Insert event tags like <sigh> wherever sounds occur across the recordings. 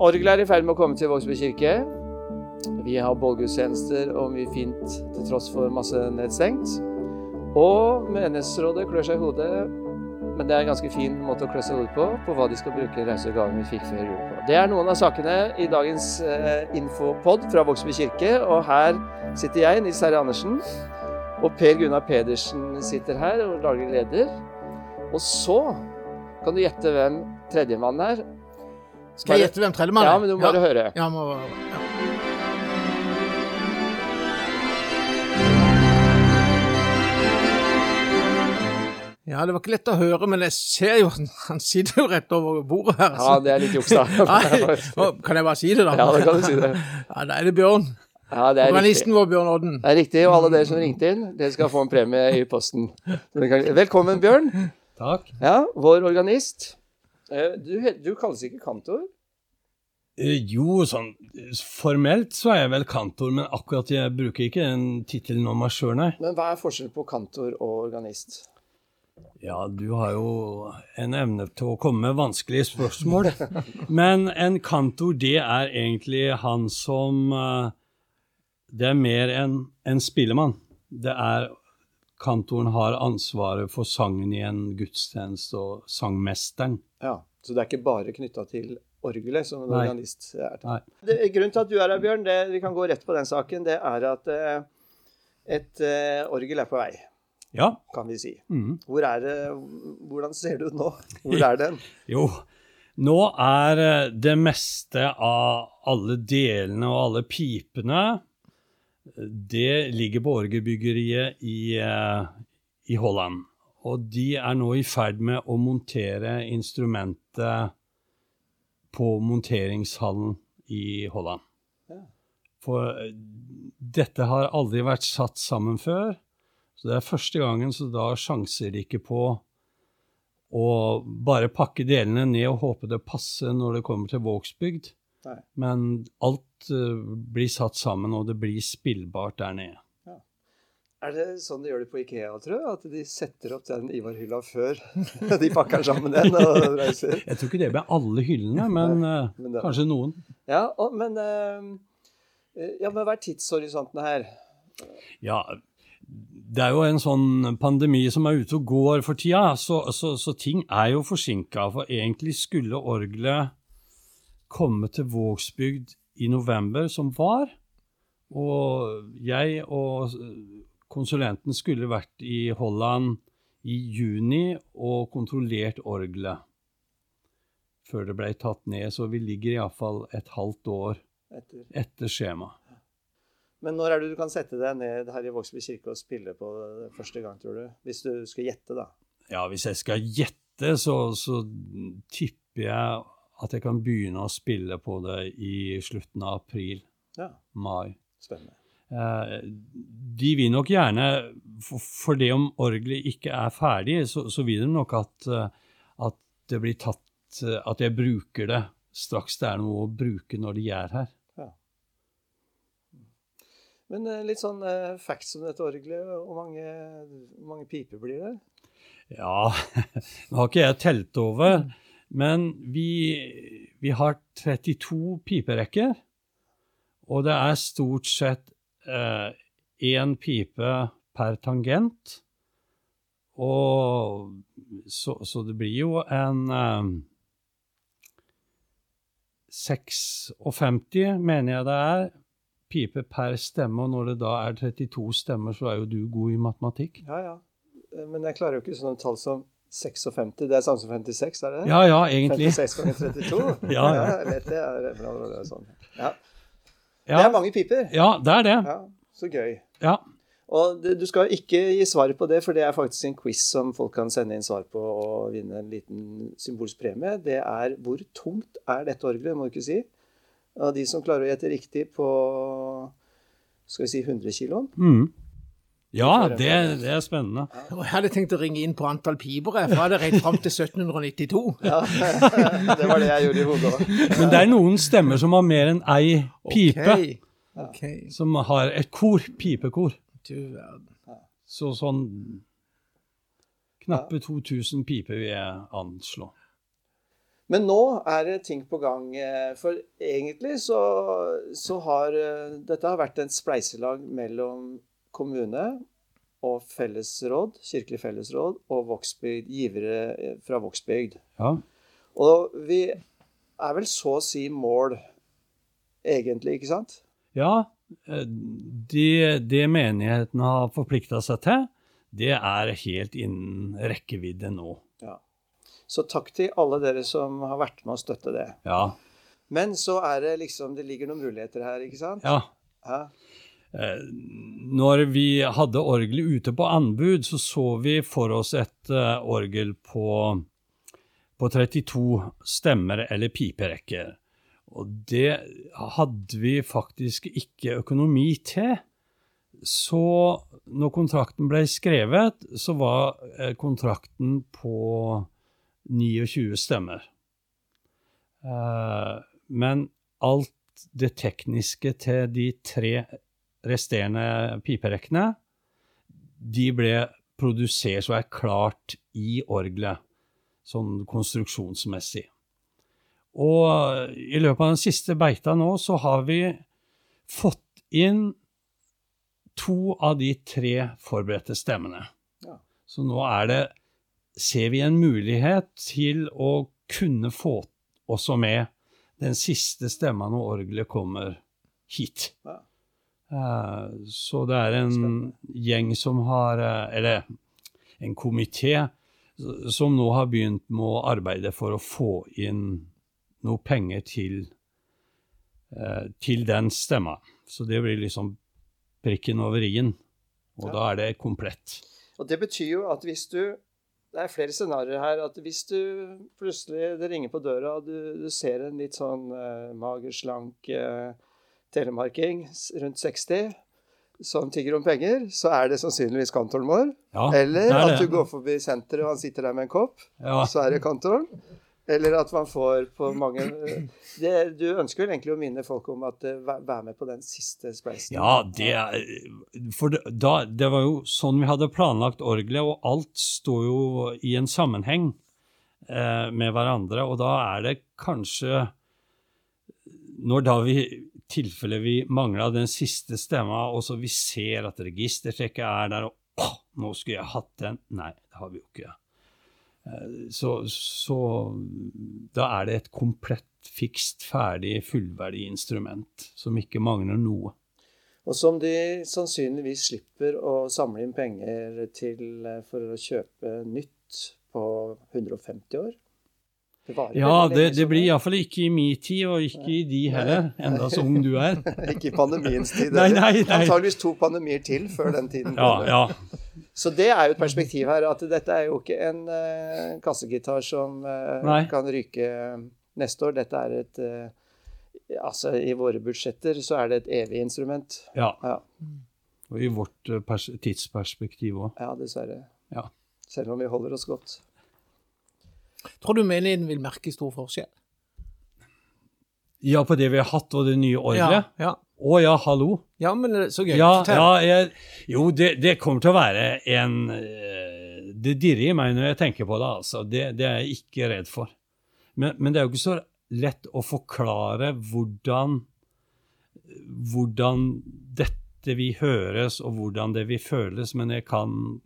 Orgelet er i ferd med å komme til Vågsby kirke. Vi har bålgudstjenester og mye fint til tross for masse nedstengt. Og menighetsrådet klør seg i hodet, men det er en ganske fin måte å klø seg i hodet på, på hva de skal bruke reisegaven vi fikk før jul på. Det er noen av sakene i dagens eh, infopod fra Vågsby kirke, og her sitter jeg, Nils Herre Andersen, og Per Gunnar Pedersen sitter her og lager leder. Og så kan du gjette hvem tredjemann er. Skal jeg gjette hvem tredjemann er? Ja, men du må bare høre. Ja, må, ja. Ja, det var ikke lett å høre, men jeg ser jo Han sitter jo rett over bordet her. Ja, det er litt juks, da. <laughs> <laughs> Kan jeg bare si det, da? Ja, da kan du si det. <laughs> Ja, Da er det Bjørn. Ja, det er riktig. Organisten vår, Bjørn Odden. Det er riktig, og alle dere som ringte inn, dere skal få en premie i posten. Velkommen, Bjørn. Takk. Ja, vår organist. Eh, Du, du kalles ikke kantor? Eh, Jo, sånn formelt så er jeg vel kantor, men akkurat jeg bruker ikke den tittelen om meg sjøl, nei. Men hva er forskjellen på kantor og organist? Ja, du har jo en evne til å komme med vanskelige spørsmål. <laughs> Men en kantor, det er egentlig han som eh, Det er mer enn en spillemann. Det er Kantoren har ansvaret for sangen i en gudstjeneste og sangmesteren. Ja, Så det er ikke bare knytta til orgelet som en Nei. organist er? Nei. Det, grunnen til at du er her, Bjørn, det, vi kan gå rett på den saken, det er at eh, et eh, orgel er på vei, Ja. kan vi si. Mm. Hvor er det, hvordan ser det ut nå? Hvor er den? <laughs> Jo, nå er eh, det meste av alle delene og alle pipene eh, Det ligger på orgelbyggeriet i, eh, i Holland. Og de er nå i ferd med å montere instrumentet på monteringshallen i Holland. Ja. For eh, dette har aldri vært satt sammen før. Så det er første gangen, så da sjanser de ikke på å bare pakke delene ned og håpe det passer når det kommer til Vågsbygd. Nei. Men alt uh, blir satt sammen, og det blir spillbart der nede. Er det sånn de gjør det på Ikea, tror jeg? At de setter opp den Ivar-hylla før <laughs> de pakker sammen igjen og reiser? Jeg tror ikke det med alle hyllene, men, Nei, men det- kanskje noen. Ja, og, men eh, Ja, men hva er tidshorisonten her? Ja, det er jo en sånn pandemi som er ute og går for tida, så, så, så ting er jo forsinka. For egentlig skulle orgelet komme til Vågsbygd i november, som var. Og jeg og konsulenten skulle vært i Holland i juni og kontrollert orgelet før det ble tatt ned. Så vi ligger iallfall et halvt år Etter. etter skjema. Men når er det du kan sette deg ned her i Vågsby kirke og spille på første gang, tror du? Hvis du skal gjette, da. Ja, hvis jeg skal gjette, så, så tipper jeg at jeg kan begynne å spille på det i slutten av april, Ja, mai. spennende. Eh, de vil nok gjerne, for, det om orgelet ikke er ferdig, så, så vil de nok at, eh, at det blir tatt, eh, at jeg bruker det straks det er noe å bruke når de er her. Men litt sånn facts om dette orgelet. Hvor mange, mange piper blir det? Ja, <laughs> nå har ikke jeg telt over, men vi, vi har 32 piperekker, og det er stort sett én pipe per tangent. Og så, så det blir jo en eh, 56, mener jeg det er, pipe per stemme. Og når det da er 32 stemmer, så er jo du god i matematikk. Ja, ja. Eh, Men jeg klarer jo ikke sånne tall som 56. Det er samme som 56, er det det? Ja, ja, egentlig. 56 ganger 32? <laughs> Ja, ja. ja. Lett, det. Er, bra, bra, bra, sånn. ja. Det er mange piper. ja det er det. Ja, så gøy. Ja. Og du skal ikke gi svar på det, for det er faktisk en quiz som folk kan sende inn svar på og vinne en liten symbolsk premie. Det er hvor tungt er dette orgelet, må du ikke si. Og de som klarer å gjette riktig på skal vi si 100 kilo Mm. Ja, det, det er spennende. Jeg hadde tenkt å ringe inn på antall piber, jeg, for jeg hadde regnet fram til 1792. <laughs> Ja, <laughs> det var det jeg gjorde i hodet òg. Men det er noen stemmer som har mer enn ei pipe, Okay. Okay. som har et kor, pipekor. Du verden. Så sånn knappe 2000 piper vil jeg anslå. Men nå er det ting på gang. eh, For egentlig så, så har eh, dette har vært et spleiselag mellom kommune og fellesråd, kirkelig fellesråd, og Voksbygd, givere fra Vågsbygd. Ja. Og vi er vel så å si mål, egentlig, ikke sant? Ja, eh, det, det menigheten har forplikta seg til, det er helt innen rekkevidde nå. Ja. Så takk til alle dere som har vært med å støtte det. Ja. Men så er det liksom Det ligger noen muligheter her, ikke sant? ja. Ja. Eh, Når vi hadde orgelet ute på anbud, så så vi for oss et eh, orgel på, på 32 stemmer eller piperekker. Og det hadde vi faktisk ikke økonomi til. Så når kontrakten ble skrevet, så var eh, kontrakten på 29 stemmer. Men alt det tekniske til de tre resterende piperekkene, de ble produsert og er klart i orgelet, sånn konstruksjonsmessig. Og i løpet av den siste beita nå, så har vi fått inn to av de tre forberedte stemmene. Ja. Så nå er det Ser vi en mulighet til å kunne få også med den siste stemma når orgelet kommer hit. Ja. Eh, Så det er en gjeng som har eh, Eller en komité som nå har begynt med å arbeide for å få inn noe penger til, eh, til den stemma. Så det blir liksom prikken over i-en. Og Ja. da er det komplett. Og det betyr jo at hvis du Det er flere scenarioer her. At hvis du plutselig Det ringer på døra, og du, du ser en litt sånn eh, mager, slank eh, telemarking rundt 60 som tigger om penger, så er det sannsynligvis kantoren vår. Ja, Eller er at du går forbi senteret, og han sitter der med en kopp, Ja. så er det kantoren. Eller at man får på mange det, Du ønsker vel egentlig å minne folk om at eh, vær med på den siste spleisen? Ja, det For da, det var jo sånn vi hadde planlagt orgelet, og alt står jo i en sammenheng eh, med hverandre. Og da er det kanskje Når da vi tilfelle vi mangla den siste stemma, og så vi ser at registertrekket er der, og å, nå skulle jeg hatt den Nei, det har vi jo ikke. Eh, Så, så da er det et komplett, fikst, ferdig, fullverdig instrument som ikke mangler noe. Og som de sannsynligvis slipper å samle inn penger til eh, for å kjøpe nytt på 150 år. Det varer Ja, det, det blir iallfall ikke i min tid, og ikke i de heller, enda så ung du er. <laughs> Ikke i pandemiens tid. Nei, nei, nei. Antageligvis to pandemier til før den tiden. Ja, ja. Så det er jo et perspektiv her, at dette er jo ikke en uh, kassegitar som uh, kan ryke neste år. Dette er et uh, Altså, i våre budsjetter så er det et evig instrument. ja. Ja, Og i vårt eh, pers tidsperspektiv òg. ja dessverre. Ja. Selv om vi holder oss godt. Tror du menigheten vil merke stor forskjell? ja, på det vi har hatt, og det nye Ja, ja. Å ja, hallo. ja, men så gøy. Ja, ja jeg, jo, det, det kommer til å være en eh, Det dirrer i meg når jeg tenker på det, altså. Det, det er jeg ikke redd for. Men, men det er jo ikke så lett å forklare hvordan hvordan dette vil høres, og hvordan det vil føles, men jeg kan,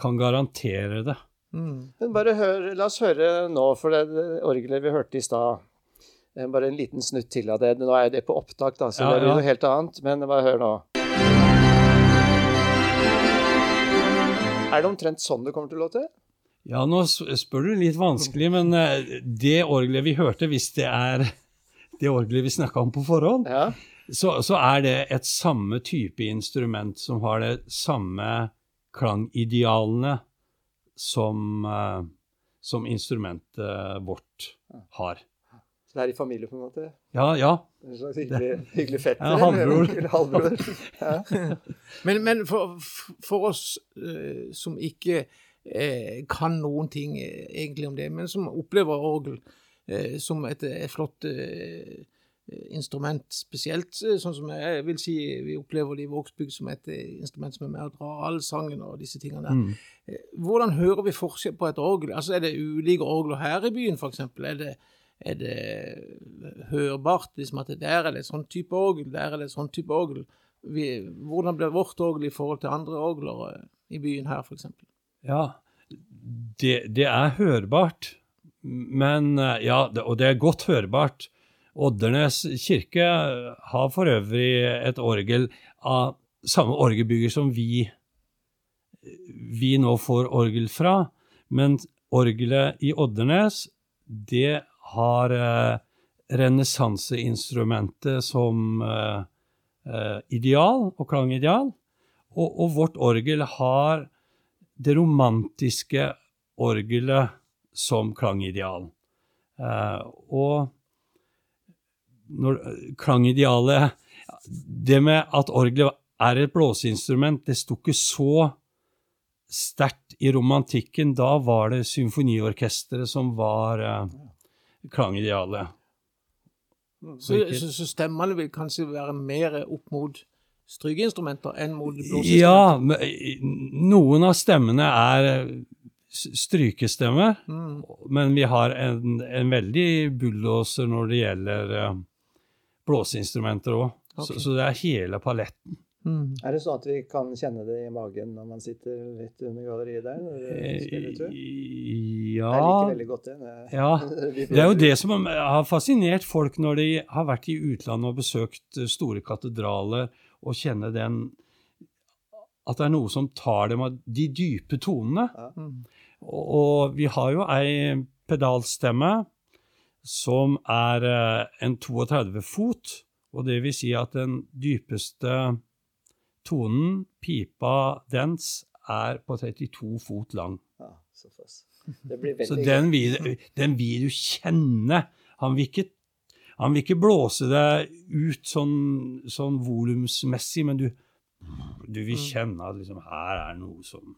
kan garantere det. Mm. Men bare hør, la oss høre nå, for det, orgelet vi hørte i stad eh, Bare en liten snutt til av det. Nå er jo det på opptak, da, så Ja, det blir noe helt annet. Men bare hør nå. Er det omtrent sånn det kommer til å låte? Ja, nå spør du litt vanskelig, men eh, det orgelet vi hørte, hvis det er <laughs> det orgelet vi snakka om på forhånd, Ja. så, så er det et samme type instrument som har det samme klangidealene som, eh, som instrumentet vårt har. Så det er i familie, på en måte? Ja, ja. En slags hyggelig, hyggelig fetter? Ja, halvbror. <laughs> Eller halvbror. Ja. <laughs> Men, men for, for oss eh, som ikke eh, kan noen ting eh, egentlig om det, men som opplever orgel eh, som et, et flott eh, instrument spesielt, sånn som jeg vil si vi opplever det i Vågsbygd som et instrument som er med å dra allsangen og disse tingene der. Mm. Hvordan hører vi forskjell på et orgel? Altså Er det ulike orgler her i byen, f.eks.? Er det, er det hørbart liksom at der er det et sånn type orgel, der er det et sånn type orgel? Vi, hvordan blir vårt orgel i forhold til andre orgler i byen her, f.eks.? Ja, det, det, er hørbart. Men Ja, og det er godt hørbart. Oddernes kirke har for øvrig et orgel av samme orgelbygger som vi, vi nå får orgel fra. Men orgelet i Oddernes, det har eh, renessanseinstrumentet som eh, eh, ideal og klangideal. Og, og, vårt orgel har det romantiske orgelet som klangideal. Eh, og når, klangidealet Det med at orgelet er et blåseinstrument, det sto ikke så sterkt i romantikken. Da var det symfoniorkesteret som var eh, klangidealet. Så, så, så, stemmene vil kanskje være mer opp mot strykeinstrumenter enn mot blåseinstrumenter? Ja, noen av stemmene er strykestemme, strykestemmer, mm. men vi har en, en veldig bulldoser når det gjelder uh, blåseinstrumenter òg. Okay. Så, så, det er hele paletten. Mm. Er det sånn at vi kan kjenne det i magen når man sitter litt under galleriet der? når det spiller tur? Ja. Jeg liker veldig godt det. <laughs> Ja. Det er jo det som har fascinert folk når de har vært i utlandet og besøkt store katedraler, og kjenner den At det er noe som tar dem av de dype tonene. Ja. Og, og vi har jo ei pedalstemme som er eh, en 32 fot, og det vil si at den dypeste tonen, pipa dens, er på 32 fot lang. Ja, så så den vil, den vil, du kjenne. Han vil ikke, han vil ikke blåse deg ut sånn, sånn volumsmessig, men du, du vil mm. kjenne at liksom, her er noe som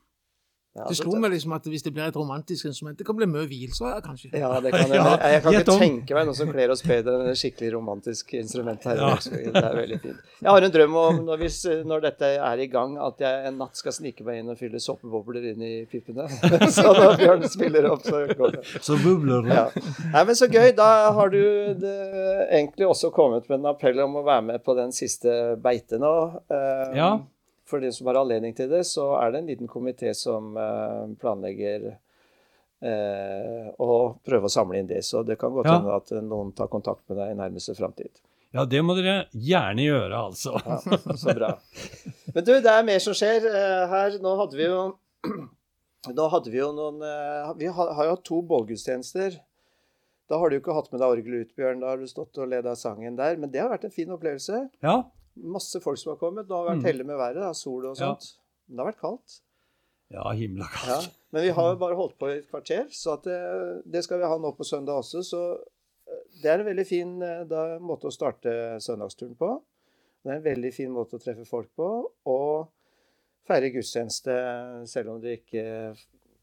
ja, det slo meg liksom at hvis det blir et romantisk instrument, det kan bli mye vielser her, kanskje. Ja, det kan jeg. Jeg, jeg kan ikke tenke meg noe som kler oss bedre enn et skikkelig romantisk instrument her. Ja. Det er veldig fint. Jeg har en drøm om, når, hvis, når, dette er i gang, at jeg en natt skal snike meg inn og fylle soppebobler inn i pippene. <laughs> Så når Bjørn spiller opp, så går det. Så bubler det. Ja. Nei, men så gøy. Da har du det, egentlig også kommet med en appell om å være med på den siste beite nå. Um, ja for de som har anledning til det, så er det en liten komité som eh, planlegger eh, å prøve å samle inn det. Så det kan godt hende ja. at noen tar kontakt med deg i nærmeste framtid. Ja, det må dere gjerne gjøre, altså. Ja, så bra. Men du, det er mer som skjer eh, her. Nå hadde vi jo <clears throat> hadde vi jo noen Vi har, jo hatt to bålgudstjenester. Da har du jo ikke hatt med deg orgelet ut, Bjørn. Da har du stått og ledet sangen der. Men det har vært en fin opplevelse. Ja, masse folk som har kommet. Nå har vi vært mm. heldige med været, da, sol og sånt. Ja. Men det har vært kaldt. Ja, himla kaldt. Ja. Men vi har jo bare holdt på i et kvarter, så det, det, skal vi ha nå på søndag også. Så eh, det er en veldig fin eh, da, måte å starte søndagsturen på. Det er en veldig fin måte å treffe folk på. Og feire gudstjeneste selv om det ikke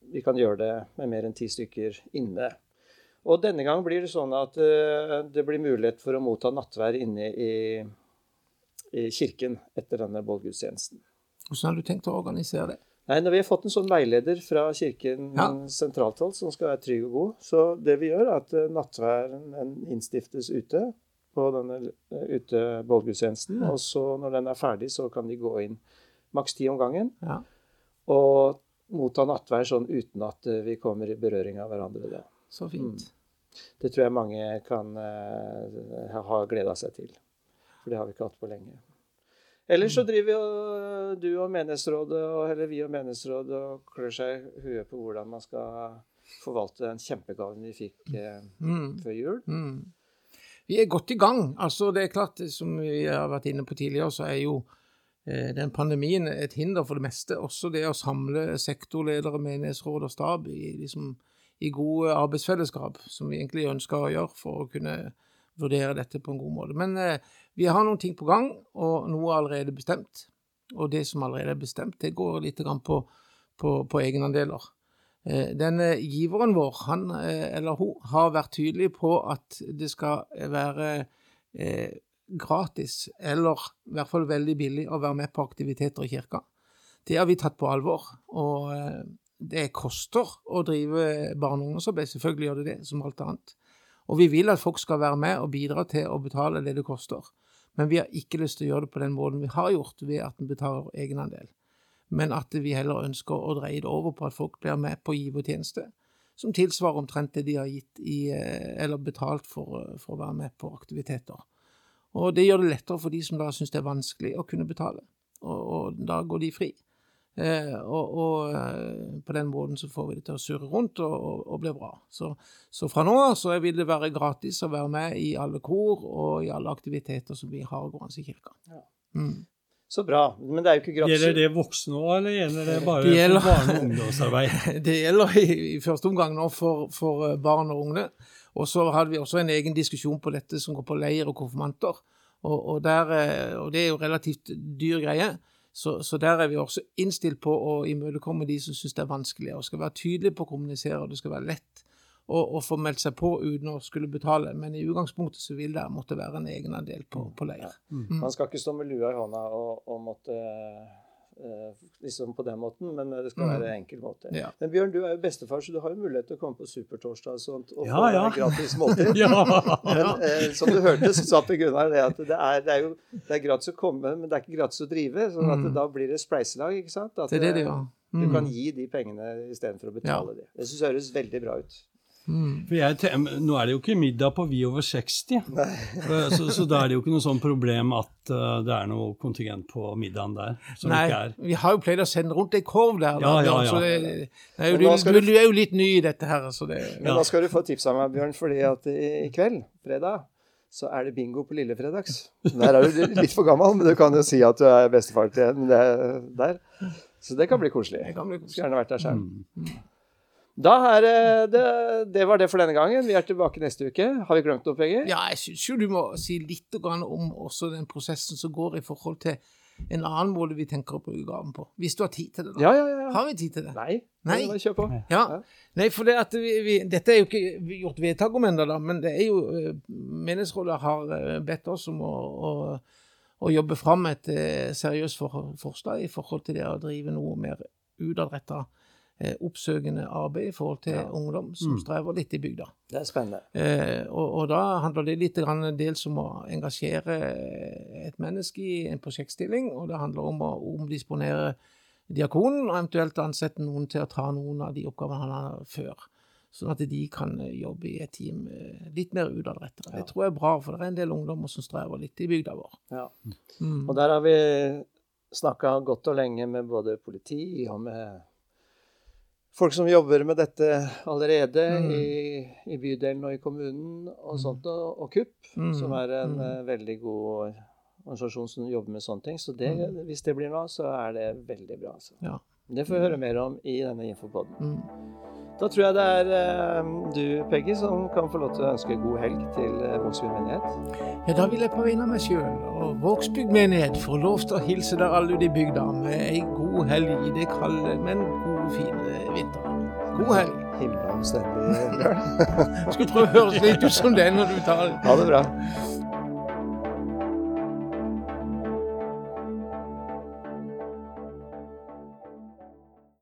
vi kan gjøre det med mer enn ti stykker inne. Og denne gang blir det sånn at det blir mulighet for å motta nattvær inne i i kirken etter denne bålgudstjenesten. Hvordan har du tenkt å organisere det? Nei, når Vi har fått en sånn veileder fra Kirken ja. sentralt hold som skal være trygg og god. Så det vi gjør, er at eh, nattværen innstiftes ute på denne eh, ute bålgudstjenesten. Ja. Og så når den er ferdig, så kan de gå inn maks ti om gangen. Ja. Og motta nattvær sånn uten at eh, vi kommer i berøring av hverandre. Da. Så fint. Mm. Det tror jeg mange kan uh, ha gleda seg til. For det har vi ikke hatt på lenge. Ellers så driver jo du og menighetsrådet, eller vi og menighetsrådet og klør seg i huet på hvordan man skal forvalte den kjempegaven vi fikk eh, mm. før jul. Mm. Vi er godt i gang. Altså, det er klart, som vi har vært inne på tidligere, så er jo eh, den pandemien et hinder for det meste. Også det å samle sektorledere, menighetsråd og stab i, liksom, i gode arbeidsfellesskap, som vi egentlig ønsker å gjøre for å kunne vurdere dette på en god måte. Men eh, vi har noen ting på gang, og noe er allerede bestemt. Og det som allerede er bestemt, det går litt på, på, på egenandeler. Eh, denne giveren vår, han eh, eller hun, har vært tydelig på at det skal være eh, gratis, eller i hvert fall veldig billig, å være med på aktiviteter i kirka. Det har vi tatt på alvor. Og eh, det koster å drive barne- og ungdomsarbeid. Selvfølgelig gjør det det, som alt annet. Og vi vil at folk skal være med og bidra til å betale det det koster. Men vi har ikke lyst til å gjøre det på den måten vi har gjort, ved at en betaler egenandel. Men at vi heller ønsker å dreie det over på at folk blir med på givertjeneste, som tilsvarer omtrent det de har gitt i, eh, eller betalt for, for å være med på aktiviteter. Og det gjør det lettere for de som da syns det er vanskelig å kunne betale. Og, og da går de fri. Eh, og, og eh, på den måten så får vi det til å surre rundt og, og, og bli bra. Så, så fra nå av så vil det være gratis å være med i alle kor og i alle aktiviteter som vi har gående i kirka. Ja. Mm. Så bra. Men det er jo ikke gratis. Gjelder det voksne òg, eller gjelder det bare Det gjelder- for barne- og ungdomsarbeid? <laughs> Det gjelder i, i første omgang nå for, for eh, barn og unge. Og så hadde vi også en egen diskusjon på dette som går på leir og konfirmanter. Og, og, der, eh, og det er jo relativt dyr greie. Så, så der er vi også innstilt på å imøtekomme de som syns det er vanskelig. Og skal være tydelig på å kommunisere, og det skal være lett å, å få meldt seg på uten å skulle betale. Men i utgangspunktet så vil det måtte være en egenandel på, på leir. Mm. Man skal ikke stå med lua i hånda og, og måtte eh, liksom på den måten, men det skal Mm. være en enkel måte. Ja. Men Bjørn, du er jo bestefar, så du har jo mulighet til å komme på Supertorsdag og sånt og Ja, få ja. gratis måltid. <laughs> Ja! Men eh, som du hørte, så sa Per Gunnar det at det er, det er jo det er gratis å komme, men det er ikke gratis å drive. sånn at Mm. da blir det spleiselag, ikke sant? At Det er det det eh, gjør. Du Mm. kan gi de pengene istedenfor å betale de. Det synes jeg høres veldig bra ut. Mm. For jeg, nå er det jo ikke middag på vi over 60, Eh, så, så da er det jo ikke noe sånn problem at uh, det er noe kontingent på middagen der. Som Nei, ikke er. vi har jo pleid å sende rundt ei korv der. da, Ja, ja, Så det, det er jo, du, du, du- er jo litt ny i dette her, så det Men da skal du få tips av meg, Bjørn, fordi at i, i kveld, fredag, så er det bingo på Lillefredags. Der er du litt for gammel, men du kan jo si at du er bestefar til en der. Så det kan bli koselig. Det kan bli Skulle gjerne vært der selv. Da er det, det Det var det for denne gangen. Vi er tilbake neste uke. Har vi glemt noe, Penger? Ja, jeg syns jo du må si litt om også den prosessen som går i forhold til en annen måte vi tenker å bruke gaven på. Hvis du har tid til det, da. Ja, ja, ja. Har vi tid til det? Nei. Nei. Nei. Kjør på. Ja. Ja. Nei, for det at vi, vi, dette er jo ikke gjort vedtak om ennå, da, men det er jo eh, Menighetsrådet har eh, bedt oss om å, å, å jobbe fram et eh, seriøst for, forslag i forhold til det å drive noe mer utadretta eh, oppsøkende arbeid i forhold til Ja. ungdom som Mm. strever litt i bygda. Det er spennende. Eh, og, og da handler det litt grann dels om å engasjere et menneske i en prosjektstilling, og det handler om å omdisponere diakonen, og eventuelt ansette noen til å ta noen av de oppgavene han har før. Sånn at de kan eh, jobbe i et team eh, litt mer utadrettet. Ja. Det tror jeg er bra, for det er en del ungdommer som strever litt i bygda vår. Ja. Mm. Og der har vi snakka godt og lenge med både politi og med folk som jobber med dette allerede Mm. i, i bydelen og i kommunen og sånt, og, og KUP, Mm. som er en Mm. eh, veldig god organisasjon som jobber med sånne ting. Så det, Mm. hvis det blir noe, så er det veldig bra. Altså. Ja. Det får vi høre mer om i denne infopoden. Mm. Da tror jeg det er eh, du, Peggy, som kan få lov til å ønske god helg til uh, Vågsbygd menighet. Ja, da vil jeg på vegne av meg sjøl og Vågsbygd menighet få lov til å hilse dere alle ute i bygda med ei god helg i det kalde, men gode, fine. God helg. Himla omstendig. <laughs> Skulle prøve å høres litt ut som det når du tar Ha det bra.